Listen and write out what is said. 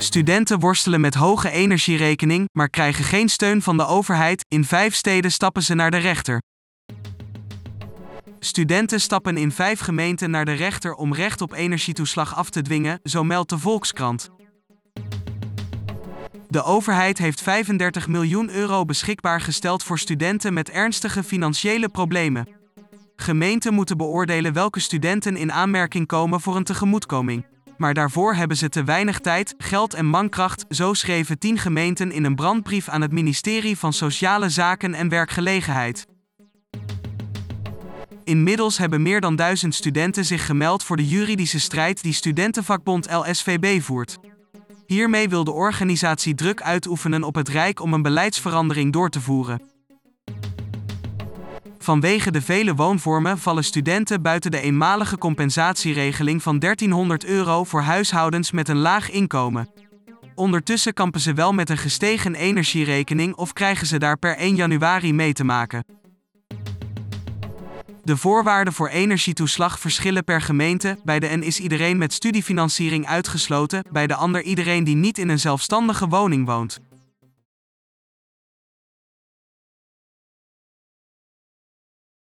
Studenten worstelen met hoge energierekening, maar krijgen geen steun van de overheid. In vijf steden stappen ze naar de rechter. Studenten stappen in vijf gemeenten naar de rechter om recht op energietoeslag af te dwingen, zo meldt de Volkskrant. De overheid heeft 35 miljoen euro beschikbaar gesteld voor studenten met ernstige financiële problemen. Gemeenten moeten beoordelen welke studenten in aanmerking komen voor een tegemoetkoming. Maar daarvoor hebben ze te weinig tijd, geld en mankracht, zo schreven tien gemeenten in een brandbrief aan het ministerie van Sociale Zaken en Werkgelegenheid. Inmiddels hebben meer dan duizend studenten zich gemeld voor de juridische strijd die studentenvakbond LSVB voert. Hiermee wil de organisatie druk uitoefenen op het Rijk om een beleidsverandering door te voeren. Vanwege de vele woonvormen vallen studenten buiten de eenmalige compensatieregeling van 1300 euro voor huishoudens met een laag inkomen. Ondertussen kampen ze wel met een gestegen energierekening of krijgen ze daar per 1 januari mee te maken. De voorwaarden voor energietoeslag verschillen per gemeente. Bij de een is iedereen met studiefinanciering uitgesloten, bij de ander iedereen die niet in een zelfstandige woning woont.